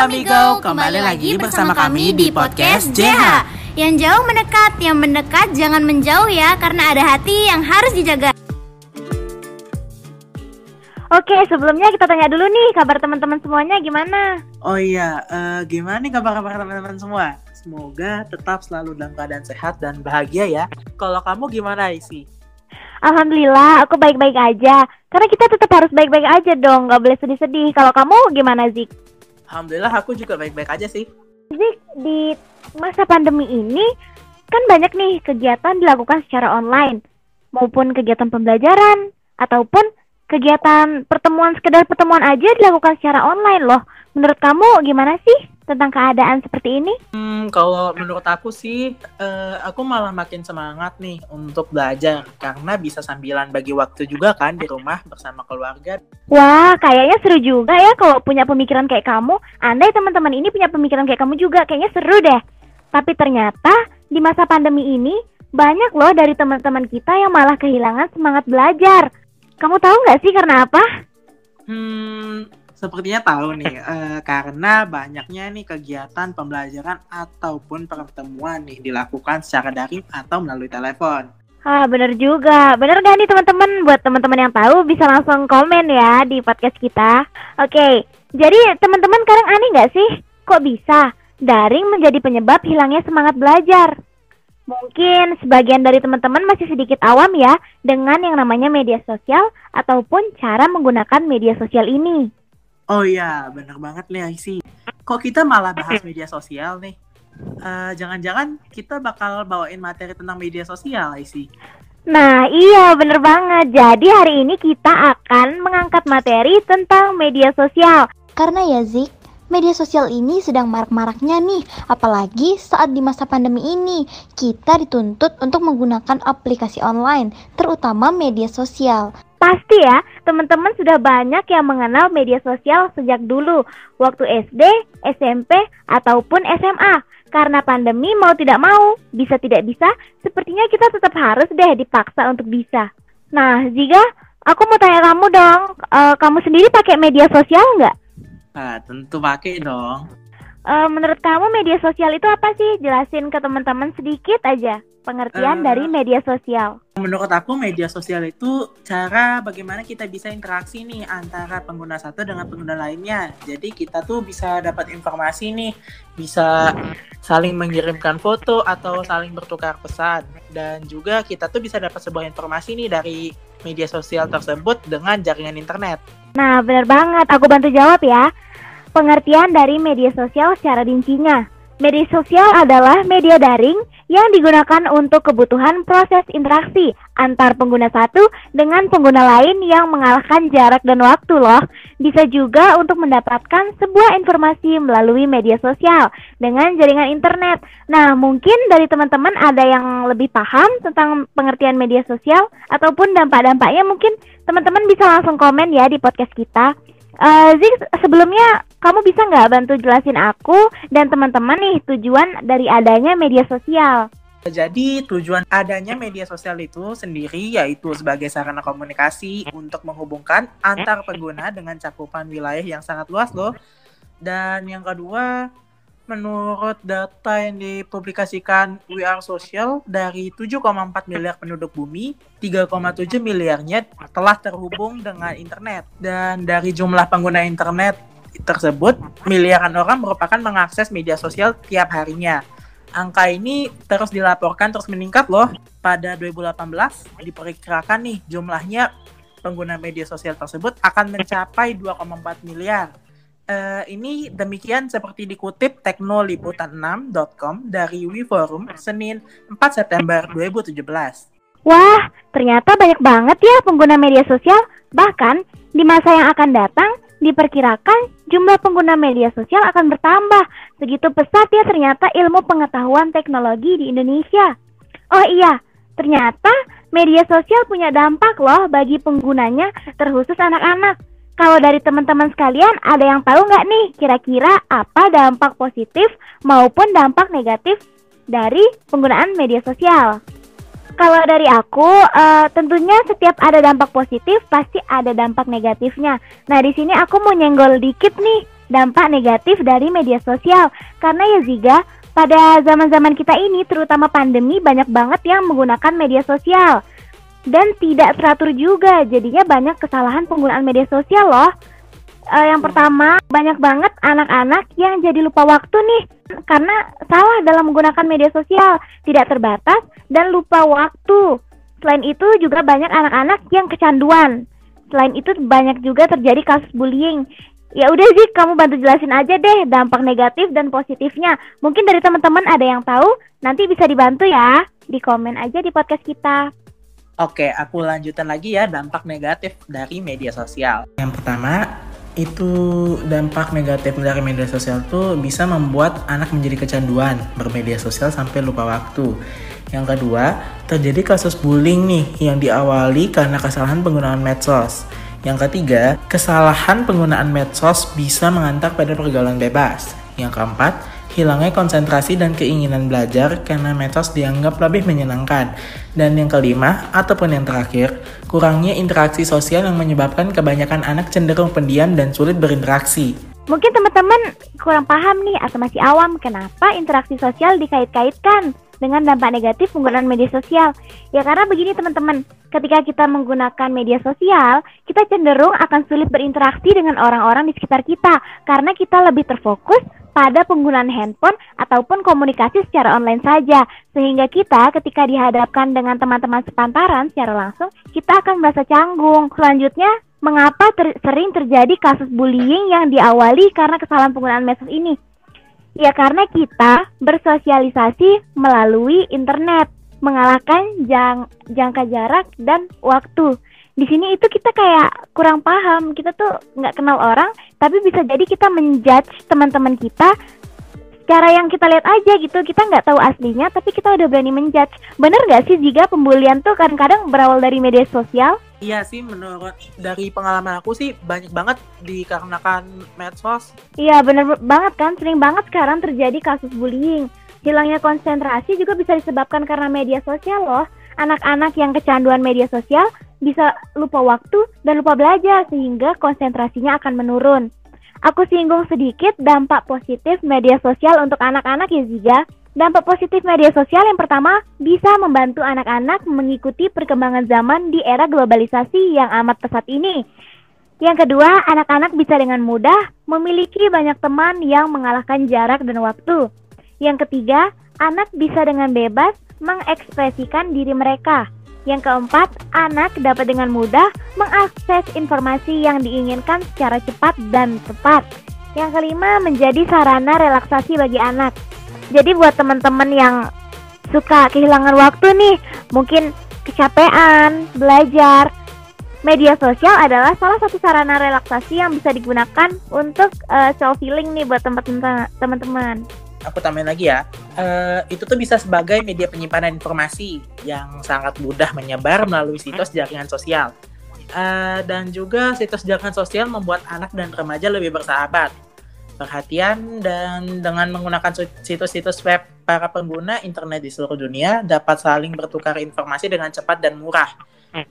amigo, kembali lagi bersama kami di podcast JH. Yang jauh mendekat, yang mendekat jangan menjauh ya, karena ada hati yang harus dijaga. Oke, sebelumnya kita tanya dulu nih kabar teman-teman semuanya gimana? Oh iya, eh, gimana nih kabar-kabar teman-teman semua? Semoga tetap selalu dalam keadaan sehat dan bahagia ya. Kalau kamu gimana Isi? Alhamdulillah, aku baik-baik aja. Karena kita tetap harus baik-baik aja dong, nggak boleh sedih-sedih. Kalau kamu gimana, Zik? Alhamdulillah aku juga baik-baik aja sih. Zik, di masa pandemi ini kan banyak nih kegiatan dilakukan secara online, maupun kegiatan pembelajaran, ataupun kegiatan pertemuan sekedar pertemuan aja dilakukan secara online loh. Menurut kamu gimana sih tentang keadaan seperti ini? Hmm, kalau menurut aku sih, eh, aku malah makin semangat nih untuk belajar karena bisa sambilan bagi waktu juga kan di rumah bersama keluarga. Wah, kayaknya seru juga ya kalau punya pemikiran kayak kamu. Andai teman-teman ini punya pemikiran kayak kamu juga, kayaknya seru deh. Tapi ternyata di masa pandemi ini banyak loh dari teman-teman kita yang malah kehilangan semangat belajar. Kamu tahu nggak sih karena apa? Hmm, sepertinya tahu nih, eh, karena banyaknya nih kegiatan pembelajaran ataupun pertemuan nih dilakukan secara daring atau melalui telepon. Ah, bener juga. Bener gak nih teman-teman? Buat teman-teman yang tahu bisa langsung komen ya di podcast kita. Oke, jadi teman-teman sekarang aneh nggak sih? Kok bisa daring menjadi penyebab hilangnya semangat belajar? Mungkin sebagian dari teman-teman masih sedikit awam ya dengan yang namanya media sosial ataupun cara menggunakan media sosial ini. Oh iya, bener banget nih Aisy. Kok kita malah bahas media sosial nih? Eh, Jangan-jangan kita bakal bawain materi tentang media sosial, Aisy. Nah, iya bener banget. Jadi hari ini kita akan mengangkat materi tentang media sosial. Karena ya Zik, media sosial ini sedang marak-maraknya nih, apalagi saat di masa pandemi ini. Kita dituntut untuk menggunakan aplikasi online, terutama media sosial. Pasti ya, teman-teman sudah banyak yang mengenal media sosial sejak dulu, waktu SD, SMP, ataupun SMA. Karena pandemi mau tidak mau, bisa tidak bisa, sepertinya kita tetap harus deh dipaksa untuk bisa. Nah, Ziga, aku mau tanya kamu dong, eh, kamu sendiri pakai media sosial nggak? Nah, tentu pakai dong. Eh, menurut kamu media sosial itu apa sih? Jelasin ke teman-teman sedikit aja pengertian Eh. dari media sosial. Menurut aku media sosial itu cara bagaimana kita bisa interaksi nih antara pengguna satu dengan pengguna lainnya. Jadi kita tuh bisa dapat informasi nih, bisa saling mengirimkan foto atau saling bertukar pesan. Dan juga kita tuh bisa dapat sebuah informasi nih dari media sosial tersebut dengan jaringan internet. Nah, benar banget. Aku bantu jawab ya. Pengertian dari media sosial secara rincinya. Media sosial adalah media daring yang digunakan untuk kebutuhan proses interaksi antar pengguna satu dengan pengguna lain yang mengalahkan jarak dan waktu loh. Bisa juga untuk mendapatkan sebuah informasi melalui media sosial dengan jaringan internet. Nah, mungkin dari teman-teman ada yang lebih paham tentang pengertian media sosial ataupun dampak-dampaknya mungkin teman-teman bisa langsung komen ya di podcast kita. Eh, Zik, sebelumnya kamu bisa nggak bantu jelasin aku dan teman-teman nih tujuan dari adanya media sosial? Jadi tujuan adanya media sosial itu sendiri yaitu sebagai sarana komunikasi untuk menghubungkan antar pengguna dengan cakupan wilayah yang sangat luas loh. Dan yang kedua, menurut data yang dipublikasikan We Are Social dari 7,4 miliar penduduk bumi, 3,7 miliarnya telah terhubung dengan internet. Dan dari jumlah pengguna internet tersebut, miliaran orang merupakan mengakses media sosial tiap harinya angka ini terus dilaporkan terus meningkat loh. Pada 2018 diperkirakan nih jumlahnya pengguna media sosial tersebut akan mencapai 2,4 miliar. Eh, ini demikian seperti dikutip teknoliputan6.com dari WeForum Senin 4 September 2017. Wah, ternyata banyak banget ya pengguna media sosial. Bahkan di masa yang akan datang diperkirakan jumlah pengguna media sosial akan bertambah. Segitu pesat ya ternyata ilmu pengetahuan teknologi di Indonesia. Oh iya, ternyata media sosial punya dampak loh bagi penggunanya, terkhusus anak-anak. Kalau dari teman-teman sekalian, ada yang tahu nggak nih kira-kira apa dampak positif maupun dampak negatif dari penggunaan media sosial? Kalau dari aku, eh, tentunya setiap ada dampak positif pasti ada dampak negatifnya. Nah, di sini aku mau nyenggol dikit nih. dampak negatif dari media sosial. Karena ya Ziga, pada zaman-zaman kita ini terutama pandemi banyak banget yang menggunakan media sosial. Dan tidak teratur juga, jadinya banyak kesalahan penggunaan media sosial loh. Uh, yang pertama, banyak banget anak-anak yang jadi lupa waktu nih karena salah dalam menggunakan media sosial, tidak terbatas dan lupa waktu. Selain itu juga banyak anak-anak yang kecanduan. Selain itu banyak juga terjadi kasus bullying. Ya udah sih, kamu bantu jelasin aja deh dampak negatif dan positifnya. Mungkin dari teman-teman ada yang tahu, nanti bisa dibantu ya. Di komen aja di podcast kita. Oke, aku lanjutan lagi ya dampak negatif dari media sosial. Yang pertama, itu dampak negatif dari media sosial tuh bisa membuat anak menjadi kecanduan bermedia sosial sampai lupa waktu. Yang kedua, terjadi kasus bullying nih yang diawali karena kesalahan penggunaan medsos. Yang ketiga, kesalahan penggunaan medsos bisa mengantar pada pergaulan bebas. Yang keempat, hilangnya konsentrasi dan keinginan belajar karena medsos dianggap lebih menyenangkan. Dan yang kelima, ataupun yang terakhir, kurangnya interaksi sosial yang menyebabkan kebanyakan anak cenderung pendiam dan sulit berinteraksi. Mungkin teman-teman kurang paham nih atau masih awam kenapa interaksi sosial dikait-kaitkan dengan dampak negatif penggunaan media sosial. Ya karena begini teman-teman, ketika kita menggunakan media sosial, kita cenderung akan sulit berinteraksi dengan orang-orang di sekitar kita karena kita lebih terfokus pada penggunaan handphone ataupun komunikasi secara online saja. Sehingga kita ketika dihadapkan dengan teman-teman sepantaran secara langsung, kita akan merasa canggung. Selanjutnya, mengapa ter sering terjadi kasus bullying yang diawali karena kesalahan penggunaan medsos ini? Ya karena kita bersosialisasi melalui internet, mengalahkan jang, jangka jarak dan waktu. Di sini itu kita kayak kurang paham, kita tuh nggak kenal orang, tapi bisa jadi kita menjudge teman-teman kita cara yang kita lihat aja gitu kita nggak tahu aslinya tapi kita udah berani menjudge bener nggak sih jika pembulian tuh kadang-kadang berawal dari media sosial Iya sih menurut dari pengalaman aku sih banyak banget dikarenakan medsos. Iya bener banget kan sering banget sekarang terjadi kasus bullying. Hilangnya konsentrasi juga bisa disebabkan karena media sosial loh. Anak-anak yang kecanduan media sosial bisa lupa waktu dan lupa belajar sehingga konsentrasinya akan menurun. Aku singgung sedikit dampak positif media sosial untuk anak-anak ya Ziga. Dampak positif media sosial yang pertama bisa membantu anak-anak mengikuti perkembangan zaman di era globalisasi yang amat pesat ini. Yang kedua, anak-anak bisa dengan mudah memiliki banyak teman yang mengalahkan jarak dan waktu. Yang ketiga, anak bisa dengan bebas mengekspresikan diri mereka. Yang keempat, anak dapat dengan mudah mengakses informasi yang diinginkan secara cepat dan tepat. Yang kelima, menjadi sarana relaksasi bagi anak. Jadi buat teman-teman yang suka kehilangan waktu nih, mungkin kecapean, belajar, media sosial adalah salah satu sarana relaksasi yang bisa digunakan untuk uh, self healing nih buat teman-teman. Aku tambahin lagi ya, uh, itu tuh bisa sebagai media penyimpanan informasi yang sangat mudah menyebar melalui situs jaringan sosial. Uh, dan juga situs jaringan sosial membuat anak dan remaja lebih bersahabat perhatian dan dengan menggunakan situs-situs web para pengguna internet di seluruh dunia dapat saling bertukar informasi dengan cepat dan murah.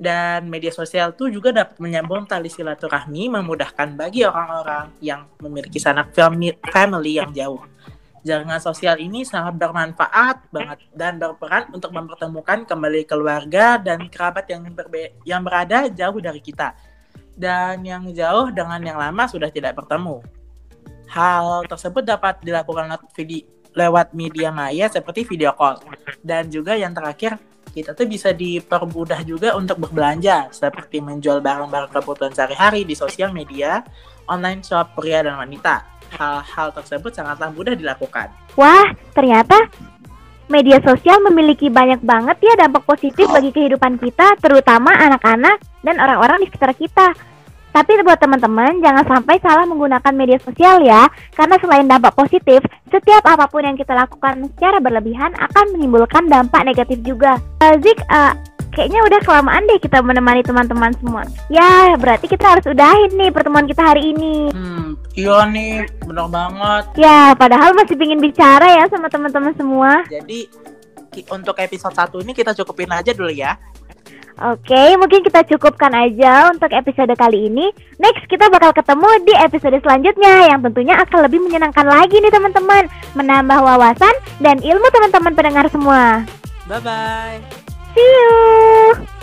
Dan media sosial itu juga dapat menyambung tali silaturahmi memudahkan bagi orang-orang yang memiliki sanak family yang jauh. Jaringan sosial ini sangat bermanfaat banget dan berperan untuk mempertemukan kembali keluarga dan kerabat yang berbe yang berada jauh dari kita dan yang jauh dengan yang lama sudah tidak bertemu. Hal tersebut dapat dilakukan lewat media maya seperti video call. Dan juga yang terakhir, kita tuh bisa dipermudah juga untuk berbelanja seperti menjual barang-barang kebutuhan sehari-hari di sosial media, online shop pria dan wanita. Hal-hal tersebut sangatlah mudah dilakukan. Wah, ternyata media sosial memiliki banyak banget ya dampak positif bagi kehidupan kita, terutama anak-anak dan orang-orang di sekitar kita. Tapi buat teman-teman, jangan sampai salah menggunakan media sosial ya, karena selain dampak positif, setiap apa pun yang kita lakukan secara berlebihan akan menimbulkan dampak negatif juga. Uh, Zik, uh, kayaknya udah kelamaan deh kita menemani teman-teman semua. Ya, berarti kita harus udahin nih pertemuan kita hari ini. Hmm, iya nih, benar banget. Ya, padahal masih pingin bicara ya sama teman-teman semua. Jadi, untuk episode satu ini kita cukupin aja dulu ya. Oke, mungkin kita cukupkan aja untuk episode kali ini. Next, kita bakal ketemu di episode selanjutnya yang tentunya akan lebih menyenangkan lagi nih teman-teman. Menambah wawasan dan ilmu teman-teman pendengar semua. Bye-bye. See you!